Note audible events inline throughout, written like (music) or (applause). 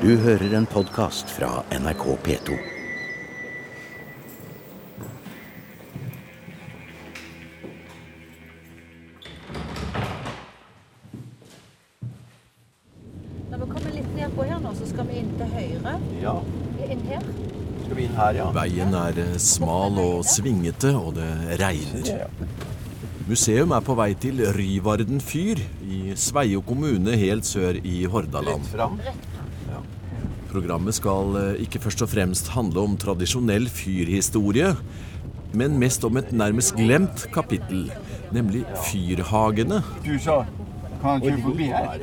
Du hører en podkast fra NRK P2. Når vi kommer litt nedpå her nå, så skal vi inn til høyre. Ja, Inn her. skal vi inn her, ja? Veien er eh, smal og svingete, og det regner. Museum er på vei til Ryvarden fyr i Sveio kommune helt sør i Hordaland. Rett fram. Programmet skal eh, ikke først og fremst handle om tradisjonell fyrhistorie, men mest om et nærmest glemt kapittel, nemlig fyrhagene. Du sa kan du forbi her?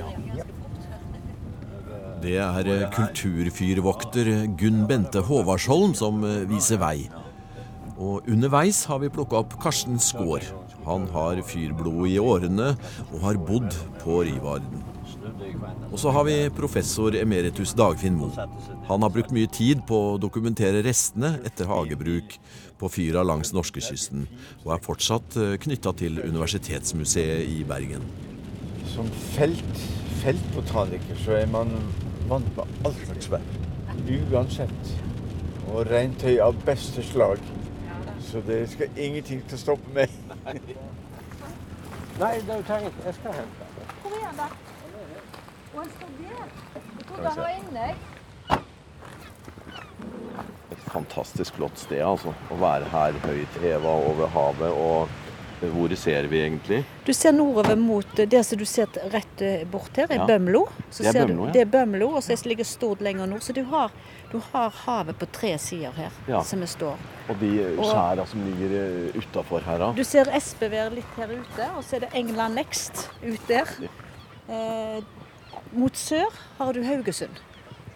Det er eh, kulturfyrvokter Gunn Bente Håvardsholm som eh, viser vei. Og underveis har vi plukka opp Karsten Skaar. Han har fyrblod i årene og har bodd på Rivarden. Og så har vi professor emeritus Dagfinn Moe. Han har brukt mye tid på å dokumentere restene etter hagebruk på fyra langs norskekysten, og er fortsatt knytta til Universitetsmuseet i Bergen. Som felt, feltbotaniker så er man vant med all slags vær. Uansett. Og reintøy av beste slag. Så det skal ingenting til å stoppe meg. Nei, det trenger ikke. Jeg skal hente. Er han da? Og han står der. Jeg trodde han var inne. Et fantastisk flott sted, altså. Å være her høyt heva over havet. Og hvor ser vi egentlig? Du ser nordover mot det som du ser rett eh, bort her, er Ja. Bømlo. Så Det er ser Bømlo, du, ja. det er Bømlo, og så ligger Stord lenger nord. Så du har, du har havet på tre sider her, Ja. som vi står. Og de skjæra som ligger utafor her, da. Du ser Espevær litt her ute, og så er det England Next ut der. Eh, mot sør har du Haugesund.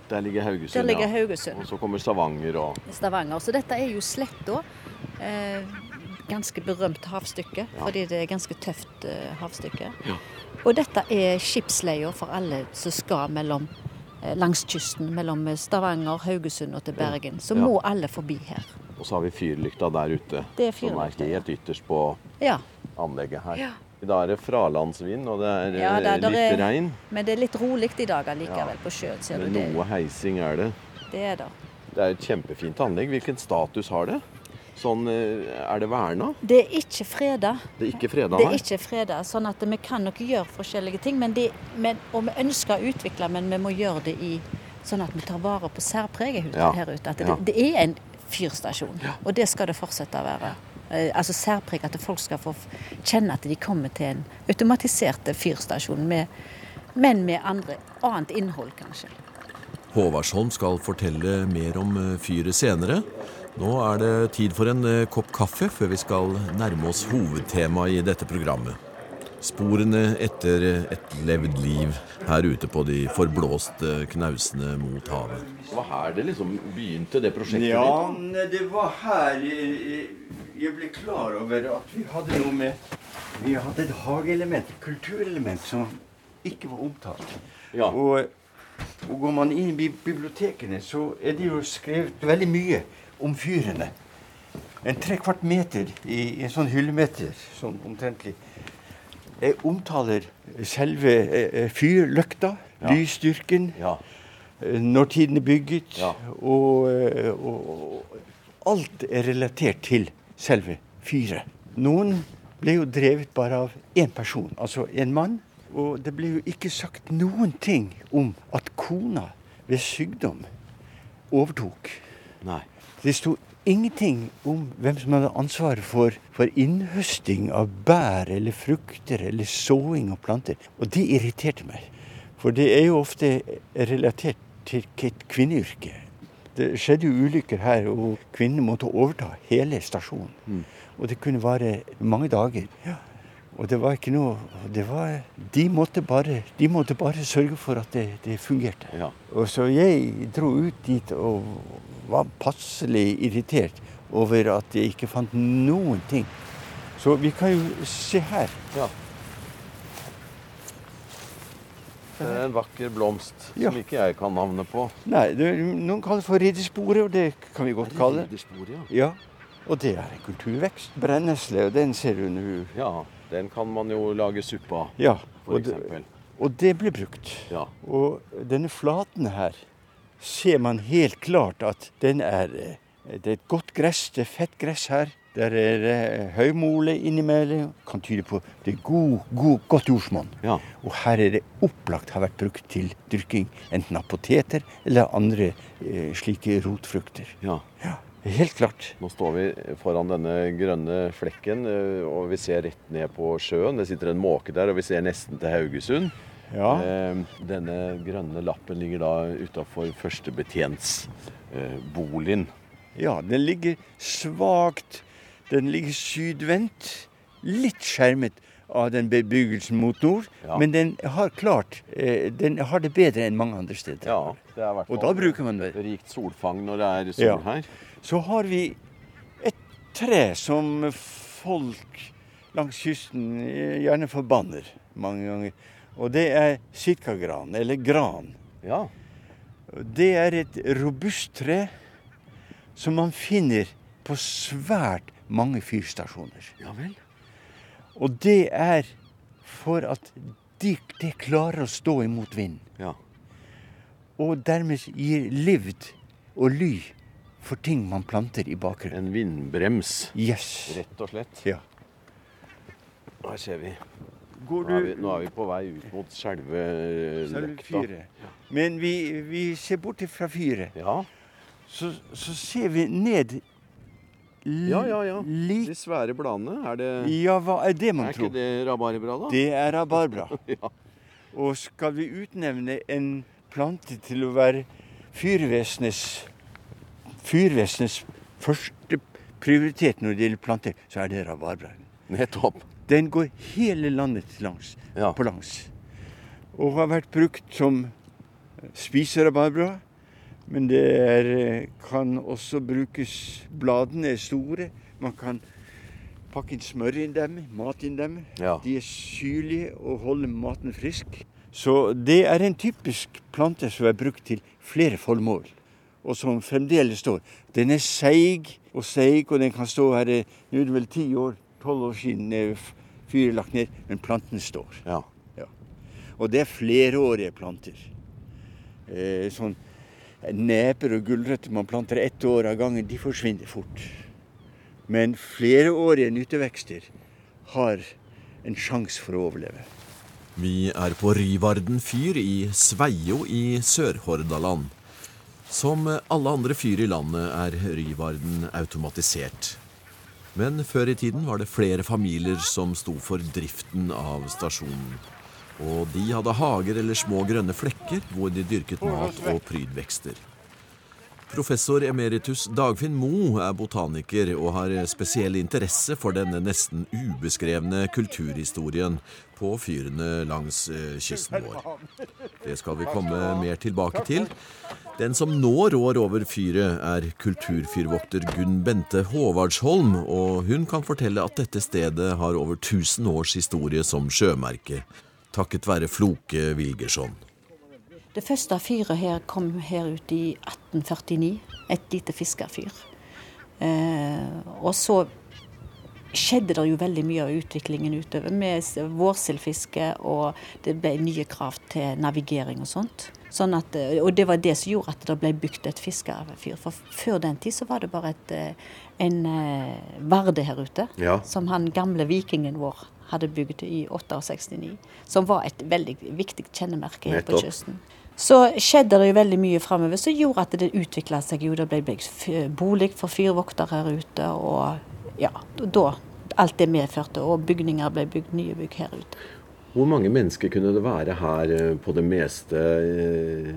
Der ligger Haugesund. Der ligger ja. Haugesund. Og så kommer Stavanger og Stavanger. Så dette er jo Sletta. Eh, ganske berømt havstykke, fordi det er ganske tøft eh, havstykke. Ja. Og dette er skipsleia for alle som skal mellom, eh, langs kysten, mellom Stavanger, Haugesund og til Bergen. Så Ja. må alle forbi her. Og så har vi fyrlykta der ute. Det er Som er helt ytterst på Ja, anlegget her. Dag er det fralandsvind, og det er Ja, eh, det- der litt er- regn. men det er litt rolig i dag allikevel Ja. på sjøen, ser du. Det, noe heising er det. det er det. Det er et kjempefint anlegg. Hvilken status har det? Sånn, eh, Er det verna? Det er ikke freda. Det er ikke freda, Det er ikke freda, sånn at vi kan nok gjøre forskjellige ting. Men det, men, og vi ønsker å utvikle, men vi må gjøre det i sånn at vi tar vare på særpreget Ja. her ute. At det, Ja. det er en fyrstasjon, og det skal det fortsette å være. Eh, altså særpreg, at folk skal få kjenne at de kommer til en automatisert fyrstasjon, med, men med andre, annet innhold, kanskje. Håvardsholm skal fortelle mer om eh, fyret senere. Nå er det tid for en eh, kopp kaffe før vi skal nærme oss hovedtemaet i dette programmet. Sporene etter et levd liv her ute på de forblåste knausene mot havet. Det var her det liksom begynte, det prosjektet Ja, ditt? nei, det var her jeg, ble klar over at vi hadde noe med Vi hadde et hageelement, et kulturelement, som ikke var omtalt. Ja. Og, og går man inn i bibliotekene, så er det jo skrevet veldig mye om fyrene. En trekvart meter i, en sånn hyllemeter, sånn omtrentlig. Jeg omtaler selve eh, eh, fyrlykta, Ja. lysstyrken, Ja. eh, når tiden er bygget, Ja. og, eh, og, og alt er relatert til selve fyret. Noen ble jo drevet bare av én person, altså en mann. Og det ble jo ikke sagt noen ting om at kona ved sykdom overtok. Nei. Det sto ingenting om hvem som hadde ansvaret for, for innhøsting av bær eller frukter eller såing av planter. Og det irriterte meg. For det er jo ofte relatert til et kvinneyrke. Det skjedde jo ulykker her, og kvinnene måtte overta hele stasjonen. Og det kunne vare mange dager. Ja. Og det var ikke noe det var, de, måtte bare, de måtte bare sørge for at det, det fungerte. Ja. Og så jeg dro ut dit og var passelig irritert over at jeg ikke fant noen ting. Så vi kan jo se her. ja. Det er en vakker blomst Ja. som ikke jeg kan navnet på. Nei, det, Noen kaller det for riddersporet, og det kan vi godt kalle det. Ja. Ja, Og det er en kulturvekst. Brennesle, og den ser du nå. Ja, den kan man jo lage suppe av, Ja, og det, og det ble brukt. Ja. Og denne flaten her, ser man helt klart at den er eh, Det er et godt gress, det er fett gress her. Der er det høymole innimellom. Kan tyde på det er god, god, godt jordsmonn. Ja. Og her er det opplagt har vært brukt til dyrking enten av poteter eller andre eh, slike rotfrukter. ja. ja. Helt klart. Nå står vi foran denne grønne flekken, eh, og vi ser rett ned på sjøen. Det sitter en måke der, og vi ser nesten til Haugesund. Ja. Eh, denne grønne lappen ligger da utafor førstebetjentsboligen. Ja, den ligger svakt. Den ligger sydvendt. Litt skjermet av den bebyggelsen mot nord. Ja. Men den har klart eh, Den har det bedre enn mange andre steder. Ja, det er hvert Og da bruker man det. rikt solfang når det er sol Ja. her. Så har vi et tre som folk langs kysten eh, gjerne forbanner mange ganger. Og det er sitkagran, eller gran. Ja. Det er et robust tre som man finner på svært mange fyrstasjoner. ja vel. Og det er for at de, det klarer å stå imot vind. Ja. Og dermed gir livd og ly for ting man planter i bakgrunnen. En vindbrems, Yes. rett og slett. Ja. Her ser vi. Går Nå er vi, nå er vi på vei ut mot selve løkta. Men vi, vi ser bort fra fyret. Ja. Så, så ser vi ned ja, ja, ja. De svære bladene, er det ja, hva er det man Er tror? ikke det rabarbra, da? Det er rabarbra. (laughs) Ja. Og skal vi utnevne en plante til å være fyrvesenets fyrvesenets første prioritet når det gjelder planter, så er det rabarbra. Nettopp. Den går hele landet langs, Ja. på langs. Og har vært brukt som spiserabarbra. Men det er, kan også brukes Bladene er store. Man kan pakke inn smør inn dem, mat inn dem. Ja. De er syrlige og holder maten frisk. Så det er en typisk plante som er brukt til flere formål, og som fremdeles står. Den er seig og seig, og den kan stå her eh, Nå er det vel ti år, tolv år siden eh, fyret lagt ned, men planten står. Ja. Og det er flerårige planter. Eh, sånn Neper og gulrøtter man planter ett år av gangen, de forsvinner fort. Men flereårige nyttevekster har en sjanse for å overleve. Vi er på Ryvarden fyr i Sveio i Sør-Hordaland. Som alle andre fyr i landet er Ryvarden automatisert. Men før i tiden var det flere familier som sto for driften av stasjonen. Og de hadde hager eller små grønne flekker hvor de dyrket mat og prydvekster. Professor emeritus Dagfinn Moe er botaniker og har spesiell interesse for denne nesten ubeskrevne kulturhistorien på fyrene langs eh, kysten vår. Det skal vi komme mer tilbake til. Den som nå rår over fyret, er kulturfyrvokter Gunn Bente Håvardsholm, og hun kan fortelle at dette stedet har over 1000 års historie som sjømerke, takket være Floke Wilgersson. Det første fyret her kom her ut i 1849. Et lite fiskerfyr. Eh, og så skjedde det jo veldig mye av utviklingen utover med vårsildfiske, og det ble nye krav til navigering og sånt. Sånn at, eh, og det var det som gjorde at det ble bygd et fiskerfyr. For før den tid så var det bare et, eh, en eh, varde her ute, Ja. som han gamle vikingen vår hadde bygd i 68. Som var et veldig viktig kjennemerke her på kysten. Så skjedde det jo veldig mye framover som gjorde at det utvikla seg. jo, Det ble bygd bolig for fyrvoktere her ute, og ja, da alt det medførte. Og bygninger ble bygd, nye bygg her ute. Hvor mange mennesker kunne det være her eh, på det meste eh,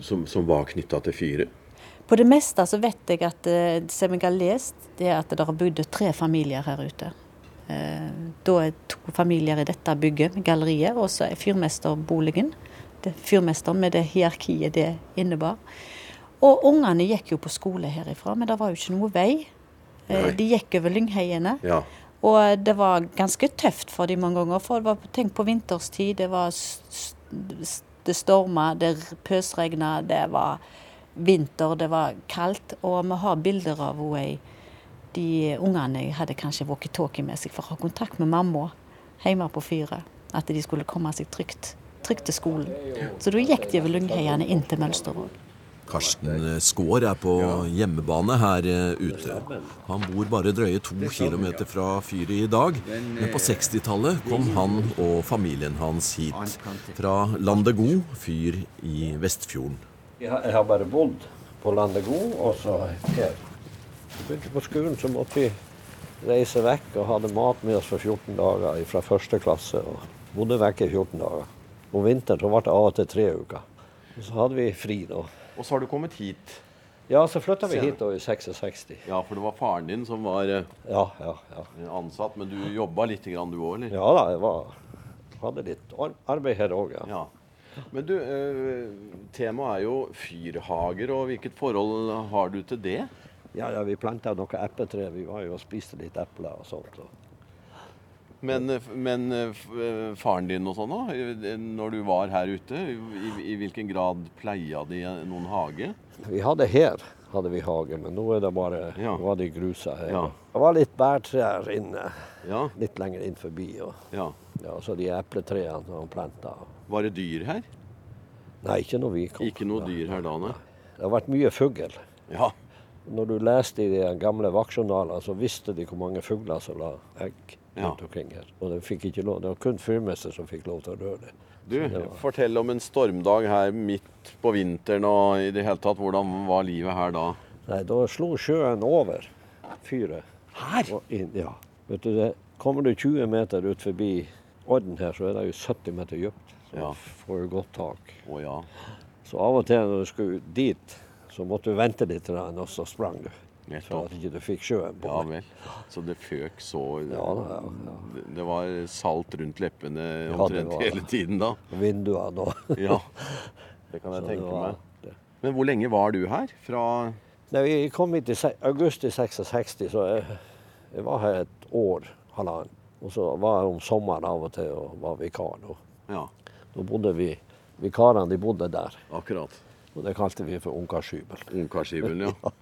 som, som var knytta til fyret? På det meste så vet jeg at det som jeg har lest, det er at det har bodd tre familier her ute. Eh, Da er to familier i dette bygget, galleriet, og så er fyrmesterboligen. Det Fyrmesteren med det hierarkiet det innebar. Og ungene gikk jo på skole herifra, men det var jo ikke noe vei. Eh, Nei. De gikk over Lyngheiene. Ja. Og det var ganske tøft for dem mange ganger. For det var tenk på vinterstid. Det var det storma, det pøsregna, det var vinter, det var kaldt. Og vi har bilder av henne. De ungene hadde kanskje walkietalkie med seg for å ha kontakt med mamma hjemme på fyret. At de skulle komme seg trygt trygt til skolen. Så da gikk de over Lyngheiene inn til Mølstervåg. Karsten Skaar er på hjemmebane her eh, ute. Han bor bare drøye to kilometer fra fyret i dag, men på 60-tallet kom han og familien hans hit. Fra Landegod fyr i Vestfjorden. Jeg har, bare bodd på Landegod og så her. Begynte på skolen, så måtte vi reise vekk og hadde mat med oss for 14 dager fra første klasse. og Bodde vekk i 14 dager. Om vinteren så ble det av og til tre uker. Og så hadde vi fri da. Og så har du kommet hit. Ja, så flytta vi hit da i 66. Ja, for det var faren din som var eh, Ja, ja, ja. ansatt, men du jobba litt grann du òg, eller? Ja da, jeg var, hadde litt arbeid her òg, ja. Ja. Men du, eh, temaet er jo fyrhager, og hvilket forhold har du til det? Ja, ja, Vi planta noen epletre. Vi var jo og spiste litt epler og sånt. Men, eh, men eh, eh, faren din og sånn da, når du var her ute, i, i hvilken grad pleia de noen hage? Vi hadde her hadde vi hage, men nå er det bare Ja. var det grusa her. Ja. Det var litt bærtrær inne, Ja, litt lenger inn forbi. Og, ja. ja, så de epletrærne han planta. Var det dyr her? Nei, ikke når vi kom. Ikke noe dyr her da, nei? Det har vært mye fugl. Ja. Når du leste i de gamle vaktjournalene, så visste de hvor mange fugler som la egg Ja. omkring her. Og de fikk ikke lov. Det var kun fyrmester som fikk lov til å røre det. Du, det fortell om en stormdag her midt på vinteren, og i det hele tatt, hvordan var livet her da? Nei, da slo sjøen over fyret. Her? Inn, ja. Vet du, det, kommer du 20 meter ut forbi Orden her, så er det jo 70 meter dypt. Så Ja. får du godt tak. Å ja. Så av og til når du skulle dit, så måtte du vente litt, og så sprang du. Så Nettopp. at ikke du fikk sjøen på Ja vel. Så det føk så Ja, da, ja, Det- var salt rundt leppene omtrent hele tiden da. (laughs) Vinduene og Ja, det kan jeg Så tenke var meg. Men hvor lenge var du her? Fra Nei, vi kom hit i august i 66, så jeg, jeg var her et år, halvannet. Og så var jeg om sommeren av og til og var vikar. Da, Ja, da bodde vi Vikarene de bodde der, akkurat. Og det kalte vi for ungkarshybel. Ungkarshybelen, (laughs) ja.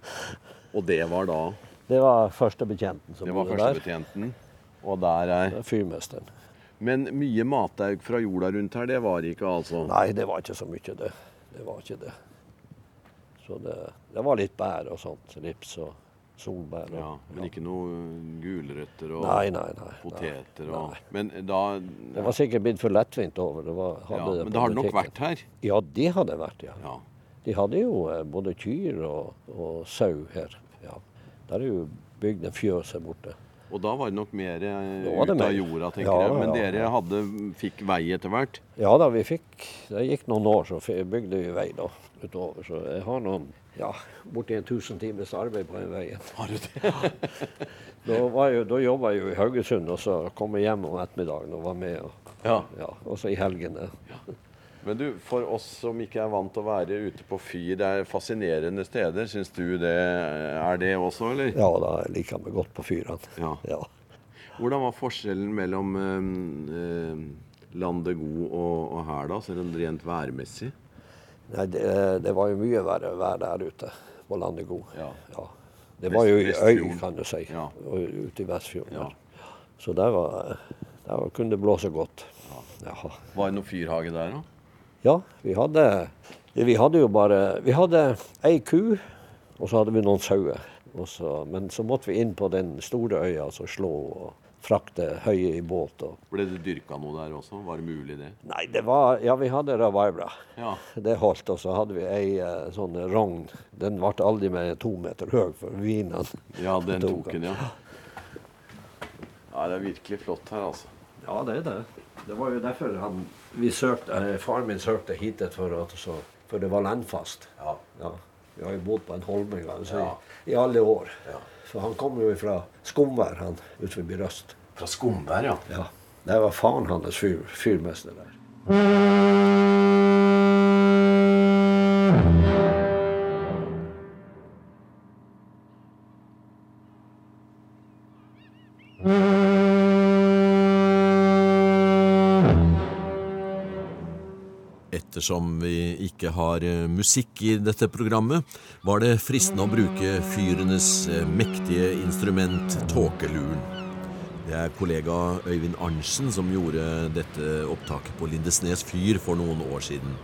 Og det var da Det var førstebetjenten som Det var bodde der. Og der er er Fyrmesteren. Men mye matauk fra jorda rundt her, det var ikke altså? Nei, det var ikke så mye, det. Det var ikke det. Så det, det var litt bær og sånt. Rips og solbær. Og, Ja, men ikke noe gulrøtter og Nei, nei, nei. poteter og. Men da Det var sikkert blitt for lettvint over. Det var, ja, det Men det har nok vært her? Ja, det hadde vært, ja. Ja. De hadde jo eh, både kyr og, og sau her. Ja. Der er jo bygd en fjøs her borte. Og da var det nok mer eh, ut av mer. jorda, tenker Ja, jeg. Men ja, dere hadde, fikk vei etter hvert? Ja da, vi fikk Det gikk noen år, så bygde vi vei da utover. Så jeg har noen ja, borti en tusen timers arbeid på den veien. Har du det? (laughs) Da, var jo- da jobba jeg jo i Haugesund, og så kom jeg hjem om ettermiddagen og var med. Og, Ja. ja, også i helgene. Men du, for oss som ikke er vant til å være ute på fyr, det er fascinerende steder. Syns du det er det også, eller? Ja da, liker meg godt på fyrene. Ja. Ja. Hvordan var forskjellen mellom eh, eh, landet god og, og her, da, sånn rent værmessig? Nei, det, det var jo mye verre vær der ute på landet god. Ja. Det var jo i øy, kan du si. Ja. Ute i Vestfjorden. Ja. Så der, var, der kunne det blåse godt. Ja. Var det noe fyrhage der, da? Ja, vi hadde Vi hadde jo bare Vi hadde ei ku, og så hadde vi noen sauer. Så- Men så måtte vi inn på den store øya og slå og frakte høye i båt. Og, Ble det dyrka noe der også? Var det mulig, det? nei, det var Ja, vi hadde revivra. Ja. Det holdt. Og så hadde vi ei eh, sånn rogn. Den ble aldri mer enn to meter høy, for vinene Ja, den tok tok en, ja. Ja, det er virkelig flott her, altså. Ja, det er det. Det var jo derfor han, vi søkte, eh, faren min søkte hit for, at, så, for det var landfast. Ja. Ja. Vi har jo bodd på en holme en gang, Ja. i, i alle år. Ja. Så han kom jo fra Skomvær, han ut forbi Røst. Fra Skomberg, ja. Ja. Det var faren hans fyr, fyrmester der. Ettersom vi ikke har eh, musikk i dette programmet, var det fristende å bruke fyrenes eh, mektige instrument tåkeluren. Det er kollega Øyvind Arntzen som gjorde dette opptaket på Lindesnes fyr for noen år siden.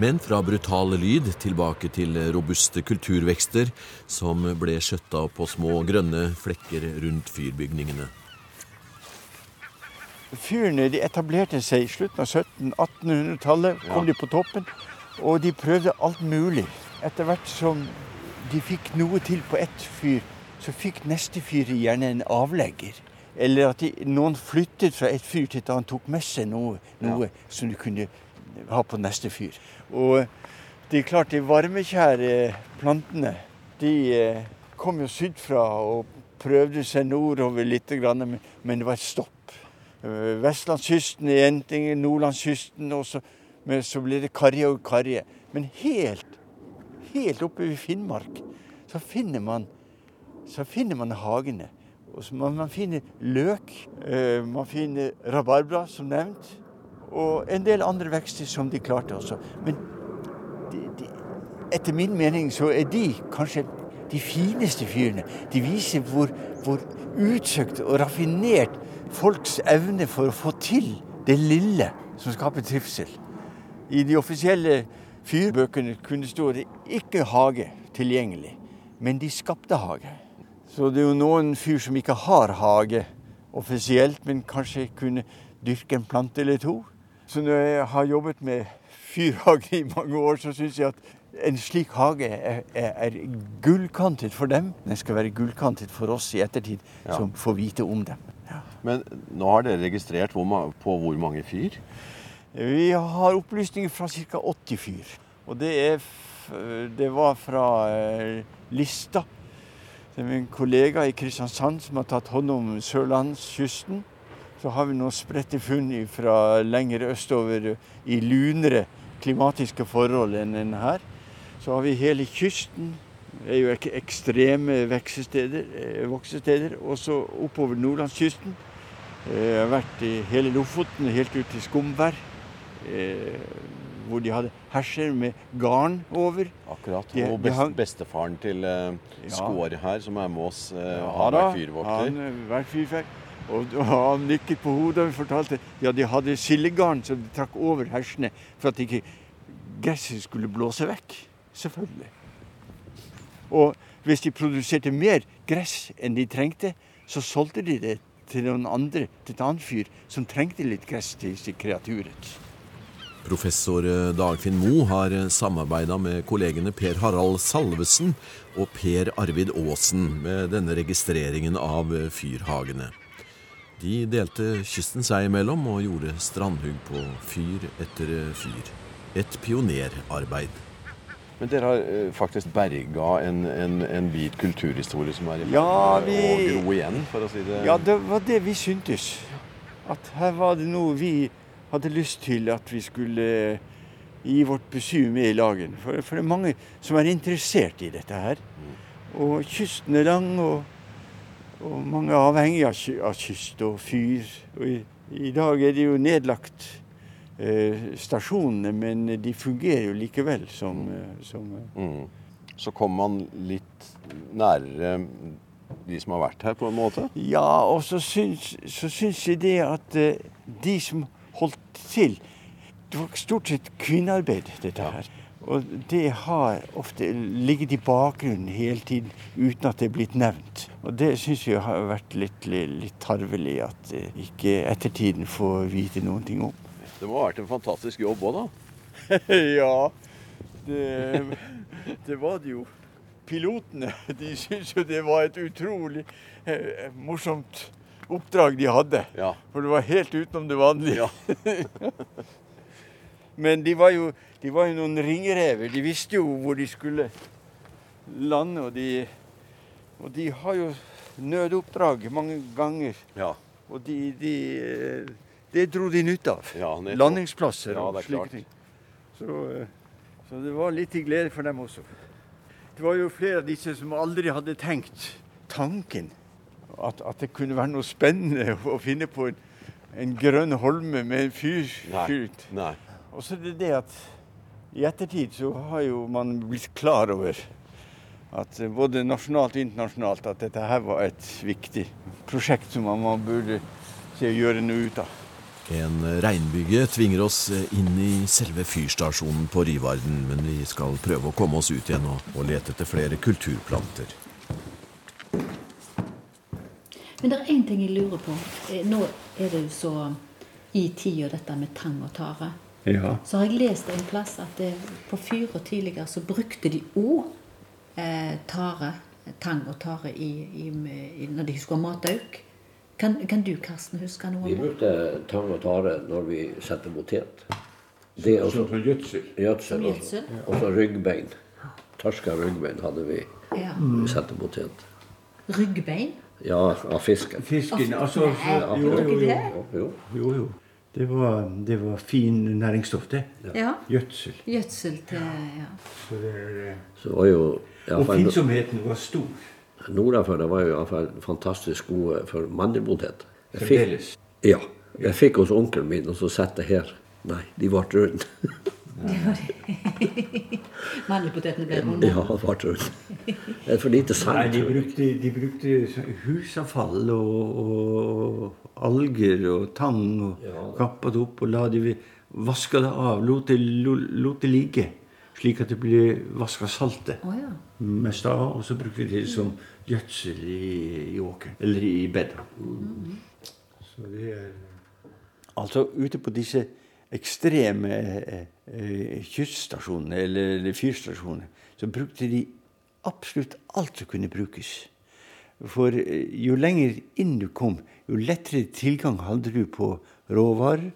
Men fra brutal lyd tilbake til robuste kulturvekster som ble skjøtta på små grønne flekker rundt fyrbygningene. Fyrene de etablerte seg i slutten av 1700-1800-tallet. kom de på toppen, Og de prøvde alt mulig. Etter hvert som de fikk noe til på ett fyr, så fikk neste fyr gjerne en avlegger. Eller at de, noen flyttet fra et fyr til et annet, tok med seg noe, noe som de kunne ha på neste fyr. Og det er klart, de varmekjære plantene, de eh, kom jo sydfra og prøvde seg nordover litt, men det var et stopp. Eh, Vestlandskysten er en ting, Nordlandskysten, og men så blir det karje og karje. Men helt, helt oppe ved Finnmark så finner man, så finner man hagene. Og så man, man finner løk, eh, man finner rabarbra, som nevnt, og en del andre vekster som de klarte også. Men de, de, etter min mening så er de kanskje de fineste fyrene. De viser hvor, hvor utsøkt og raffinert folks evne for å få til det lille som skaper trivsel. I de offisielle fyrbøkene kunne stå det ikke hage tilgjengelig, men de skapte hage. Så det er jo noen fyr som ikke har hage offisielt, men kanskje kunne dyrke en plante eller to. Så når jeg har jobbet med fyrhage i mange år, så syns jeg at en slik hage er, er, er, gullkantet for dem. Den skal være gullkantet for oss i ettertid, Ja. som får vite om dem. Men nå har dere registrert på hvor mange fyr? Vi har opplysninger fra ca. 80 fyr. Og det, er, det var fra eh, Lista. Det er min kollega i Kristiansand som har tatt hånd om sørlandskysten. Så har vi noen spredte funn fra lenger østover i lunere klimatiske forhold enn her. Så har vi hele kysten. Er jo ek ekstreme eh, voksesteder. Også oppover nordlandskysten. Eh, Jeg har vært i hele Lofoten, helt ut til Skomvær. Eh, hvor de hadde herser med garn over. Akkurat. Og best, bestefaren til Skår her, som er med oss, Ja har vært fyrvokter. Han vært fyrferd. Og og han nikket på hodet og fortalte ja, de hadde sildegarn som de trakk over hersene for at ikke gresset skulle blåse vekk. Selvfølgelig. Og hvis de produserte mer gress enn de trengte, så solgte de det til noen andre, til et annet fyr som trengte litt gress til sitt kreaturet. Professor eh, Dagfinn Mo har samarbeida med kollegene Per Harald Salvesen og Per Arvid Aasen med denne registreringen av eh, fyrhagene. De delte kysten seg imellom og gjorde strandhugg på fyr etter eh, fyr. Et pionerarbeid. Men dere har eh, faktisk berga en, en, en bit kulturhistorie som er i ferd Ja, med å gro igjen, for å si det Ja, det var det vi syntes. At her var det noe vi hadde lyst til at vi skulle eh, gi vårt besøk med i lagen. For, for det er mange som er interessert i dette her. Og kysten er lang, og, og mange er avhengig av, kyst og fyr. Og i, i dag er det jo nedlagt stasjonene, men de fungerer jo likevel som, eh, som eh, Mm. Så kommer man litt nærere de som har vært her, på en måte. Ja, og så syns, så syns jeg det at eh, de som holdt til Det var stort sett kvinnearbeid, dette her. Og det har ofte ligget i bakgrunnen hele tiden uten at det er blitt nevnt. Og det syns jeg har vært litt, litt, litt tarvelig at eh, ikke ettertiden får vite noen ting om. Det må ha vært en fantastisk jobb òg, da. (laughs) ja, det, det var det jo. Pilotene (laughs) de syntes jo det var et utrolig eh, morsomt oppdrag de hadde. Ja. For det var helt utenom det vanlige. Ja. (laughs) Men de var, jo, de var jo noen ringrever. De visste jo hvor de skulle lande. Og de, og de har jo nødoppdrag mange ganger. ja. Og de, de, eh, det dro de nytte av. Ja. Landingsplasser Ja, og er slike ting. Så, eh, så det var litt til glede for dem også. Det var jo flere av disse som aldri hadde tenkt tanken at, at det kunne være noe spennende å finne på en, en grønn holme med en fyr Nei. Og så er det det at i ettertid så har jo man blitt klar over at både nasjonalt og internasjonalt at dette her var et viktig prosjekt som man burde se å gjøre noe ut av. En regnbyge tvinger oss inn i selve fyrstasjonen på Rivarden, men vi skal prøve å komme oss ut igjen og, og lete etter flere kulturplanter. Men det er én ting jeg lurer på. Eh, Nå er det jo så i tida dette med tang og tare. Ja. Så har jeg lest en plass at det, på fyrer tidligere så brukte de òg eh, tare, tang og tare i, i, i, når de skulle ha matauk. Kan, kan du, Karsten, huske noe Vi brukte tang og tare når vi satte potet. Det er også Som gjødsel. gjødsel. Og så ryggbein. Tørska ryggbein hadde vi Ja. når vi satte potet. Ryggbein? Ja, av fisken. Fisken, altså så- jo, jo. det? Jo. Jo, jo. Det var, det var fin næringsstoff, det. Ja. Gjødsel. Gjødsel til ja. Så det er, eh, Så var jo ja, alle fall- Oppfinnsomheten var stor. Nordafor var jo i alle fall fantastisk gode for mandelpotet. Fremdeles. Ja. Jeg fikk hos onkelen min, og så satt jeg her. Nei, de ble runde. (laughs) Mandelpotetene ble runde. Ja, de ble runde. Det er for lite Nei, de brukte, de brukte husavfall og, og alger og tang og Ja. kappa det opp og la de vaska det av. Lot det, lo- lot det ligge, slik at det ble vaska saltet Oh, ja. mest av. Og så brukte de det som gjødsel i, i åkeren, eller i bedet. Så det er Altså ute på disse ekstreme eh, eh, kyststasjonene, eller, eller fyrstasjonene, så brukte de absolutt alt som kunne brukes. For eh, jo lenger inn du kom, jo lettere tilgang hadde du på råvarer.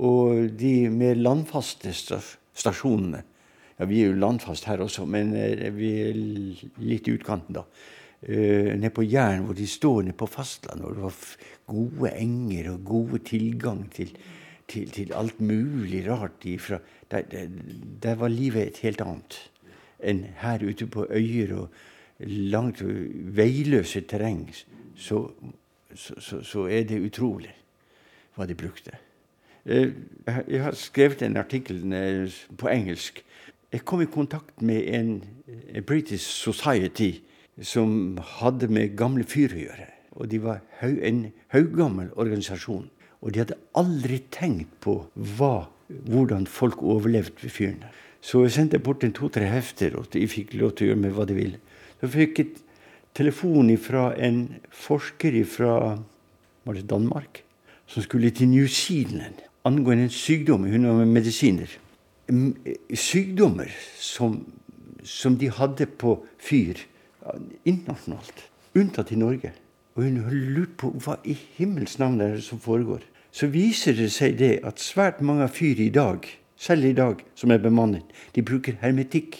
Og de mer landfaste stasjonene Ja, vi er jo landfast her også, men eh, vi er litt i utkanten, da. Uh, nede på Jæren, hvor de står nede på fastlandet, og det var gode enger og gode tilgang til, til, til alt mulig rart ifra der, der, der var livet et helt annet enn her ute på øyer og langt veiløse terreng. Så, så, så, så er det utrolig hva de brukte. Eh, Jeg har- skrevet en artikkel eh, på engelsk. Jeg kom i kontakt med en eh, British Society som hadde med gamle fyr å gjøre. Og de var en haugammel organisasjon. Og de hadde aldri tenkt på hva, hvordan folk overlevde ved fyrene. Så jeg sendte bort en to-tre hefter, og de fikk lov til å gjøre med hva de ville. Så fikk jeg telefon fra en forsker fra Danmark, som skulle til New Zealand angående en sykdom. Hun var med medisiner. Sykdommer som, som de hadde på fyr internasjonalt, unntatt i Norge. Og hun lurte på hva i himmels navn det som foregår. Så viser det seg det at svært mange fyr i dag, selv i dag, som er bemannet, de bruker hermetikk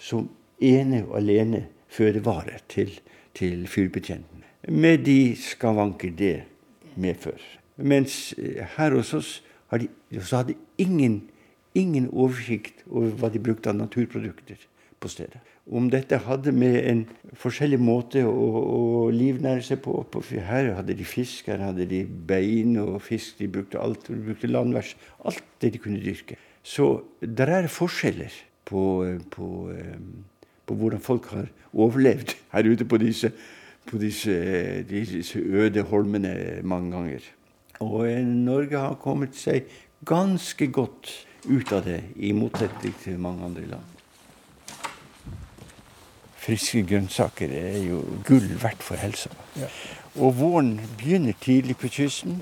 som ene og alene fødevare til, til fyrbetjenten. Med de skavanker det medfører. Mens eh, her hos oss har de, hadde ingen, ingen oversikt over hva de brukte av naturprodukter på stedet. Om dette hadde med en forskjellig måte å, å livnære seg på. her hadde de fisk, her hadde de bein og fisk. De brukte alt. De brukte landvers. Alt det de kunne dyrke. Så der er forskjeller på, på, eh, på hvordan folk har overlevd her ute på disse, på disse, disse øde holmene mange ganger. Og eh, Norge har kommet seg ganske godt ut av det, i motsetning til mange andre land. Friske grønnsaker er jo gull verdt for helsa. Og våren begynner tidlig på kysten.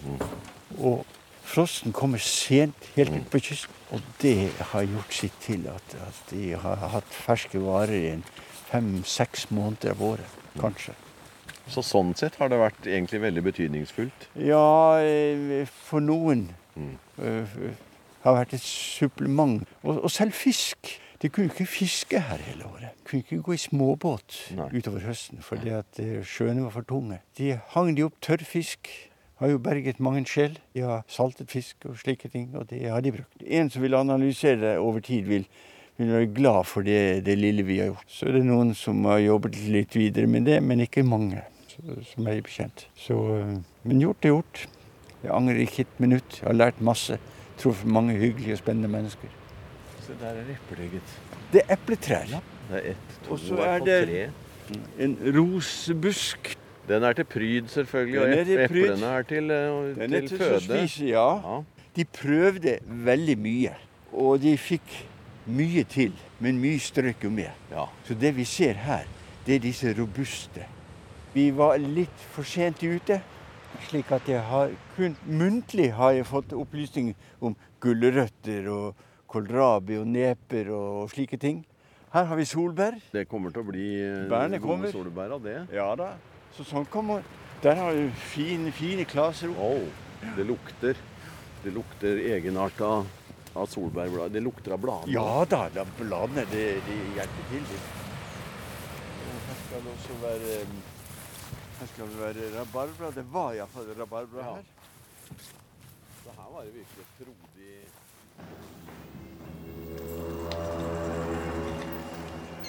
Og frosten kommer sent helt ut på kysten. Og det har gjort sitt til at, at de har hatt ferske varer i fem-seks måneder av året, kanskje. Så sånn sett har det vært egentlig veldig betydningsfullt. Ja, eh, for noen eh, har vært et supplement. Og, og selv fisk. De kunne ikke fiske her hele året. De kunne ikke gå i småbåt Nei. utover høsten fordi at eh, sjøene var for tunge. De hang de opp tørrfisk. Har jo berget mange skjell. De har saltet fisk og slike ting, og det har de brukt. En som vil analysere det over tid, vil, vil være glad for det, det lille vi har gjort. Så er det noen som har jobbet litt videre med det, men ikke mange, som er bekjent. Så, eh, men gjort er gjort. Jeg angrer ikke et minutt. Jeg har lært masse. Truffet mange hyggelige og spennende mennesker. Se, der er eplet, gitt. Det er epletrær. Det er ett, to, Og så er det- tre. En rosebusk. Den er til pryd, selvfølgelig, Den er og til ep- eplene er til, eh, Den er til til føde. spise, ja. Ja. De prøvde veldig mye, og de fikk mye til, men mye strøk jo med. Ja. Så det vi ser her, det er disse robuste. Vi var litt for sent ute, slik at jeg har kun muntlig har jeg fått opplysning om gulrøtter og kålrabi og neper og slike ting. Her har vi solbær. Det kommer til å bli eh, Bærene gode kommer. solbær av det. Ja da. Så sånn kommer Der har vi fine, fine klaser. Oh, det lukter. Det lukter egenart av, av. Det lukter av bladene. Ja da, da bladene det, det, hjelper til. Det. Her skal det også være Her skal det være rabarbra. Det var iallfall rabarbra Ja. her. Det her var jo virkelig frodig